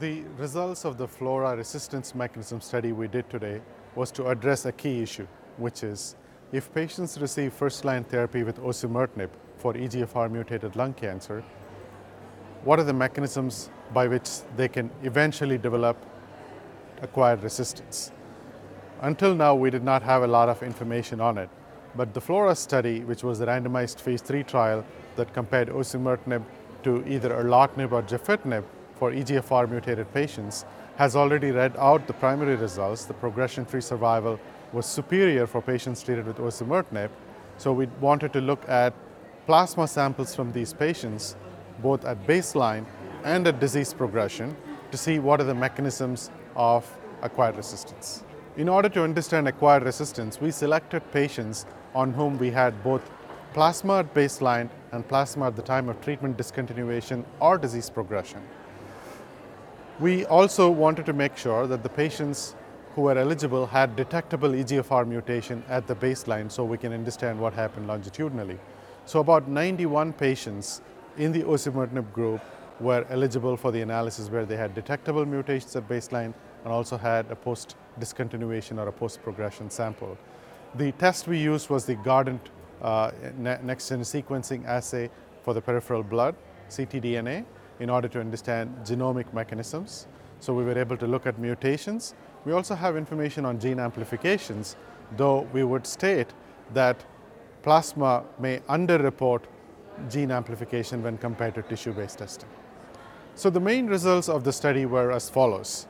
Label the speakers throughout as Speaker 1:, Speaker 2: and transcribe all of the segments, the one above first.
Speaker 1: The results of the FLAURA resistance mechanism study we did today was to address a key issue, which is if patients receive first line therapy with osimertinib for EGFR mutated lung cancer, what are the mechanisms by which they can eventually develop acquired resistance? Until now, we did not have a lot of information on it, but the FLAURA study, which was a randomized phase 3 trial that compared osimertinib to either erlotinib or gefitinib for EGFR mutated patients, has already read out the primary results. The progression free survival was superior for patients treated with osimertinib. So we wanted to look at plasma samples from these patients, both at baseline and at disease progression, to see what are the mechanisms of acquired resistance. In order to understand acquired resistance, we selected patients on whom we had both plasma at baseline and plasma at the time of treatment discontinuation or disease progression. We also wanted to make sure that the patients who were eligible had detectable EGFR mutation at the baseline so we can understand what happened longitudinally. So about 91 patients in the osimertinib group were eligible for the analysis where they had detectable mutations at baseline and also had a post discontinuation or a post progression sample. The test we used was the Guardant uh, next gen sequencing assay for the peripheral blood, ctDNA, in order to understand genomic mechanisms. So we were able to look at mutations. We also have information on gene amplifications, though we would state that plasma may underreport gene amplification when compared to tissue based testing. So the main results of the study were as follows.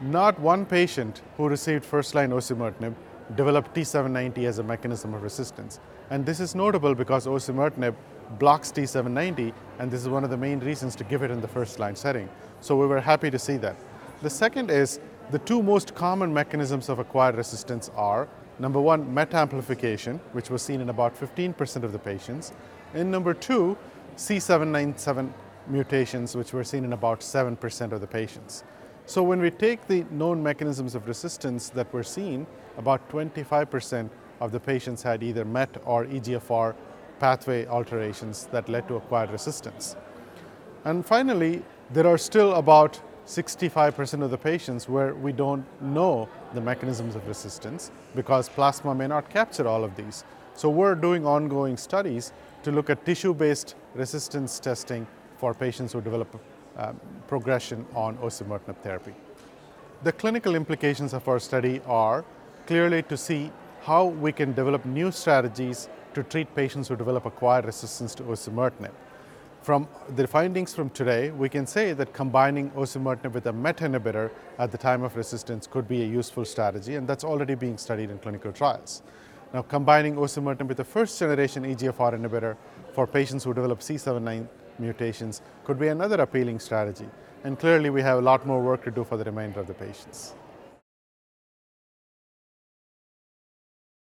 Speaker 1: Not one patient who received first-line osimertinib developed T790 as a mechanism of resistance. And this is notable because osimertinib blocks T790, and this is one of the main reasons to give it in the first-line setting. So we were happy to see that. The second is the two most common mechanisms of acquired resistance are number one, MET amplification, which was seen in about 15% of the patients, and number two, C797 mutations, which were seen in about 7% of the patients. So when we take the known mechanisms of resistance that were seen, about 25% of the patients had either MET or EGFR pathway alterations that led to acquired resistance. And finally, there are still about 65% of the patients where we don't know the mechanisms of resistance because plasma may not capture all of these. So we're doing ongoing studies to look at tissue-based resistance testing for patients who develop um, progression on osimertinib therapy. The clinical implications of our study are clearly to see how we can develop new strategies to treat patients who develop acquired resistance to osimertinib. From the findings from today, we can say that combining osimertinib with a MET inhibitor at the time of resistance could be a useful strategy, and that's already being studied in clinical trials. Now, combining osimertinib with a first generation EGFR inhibitor for patients who develop C79 mutations could be another appealing strategy. And clearly we have a lot more work to do for the remainder of the patients.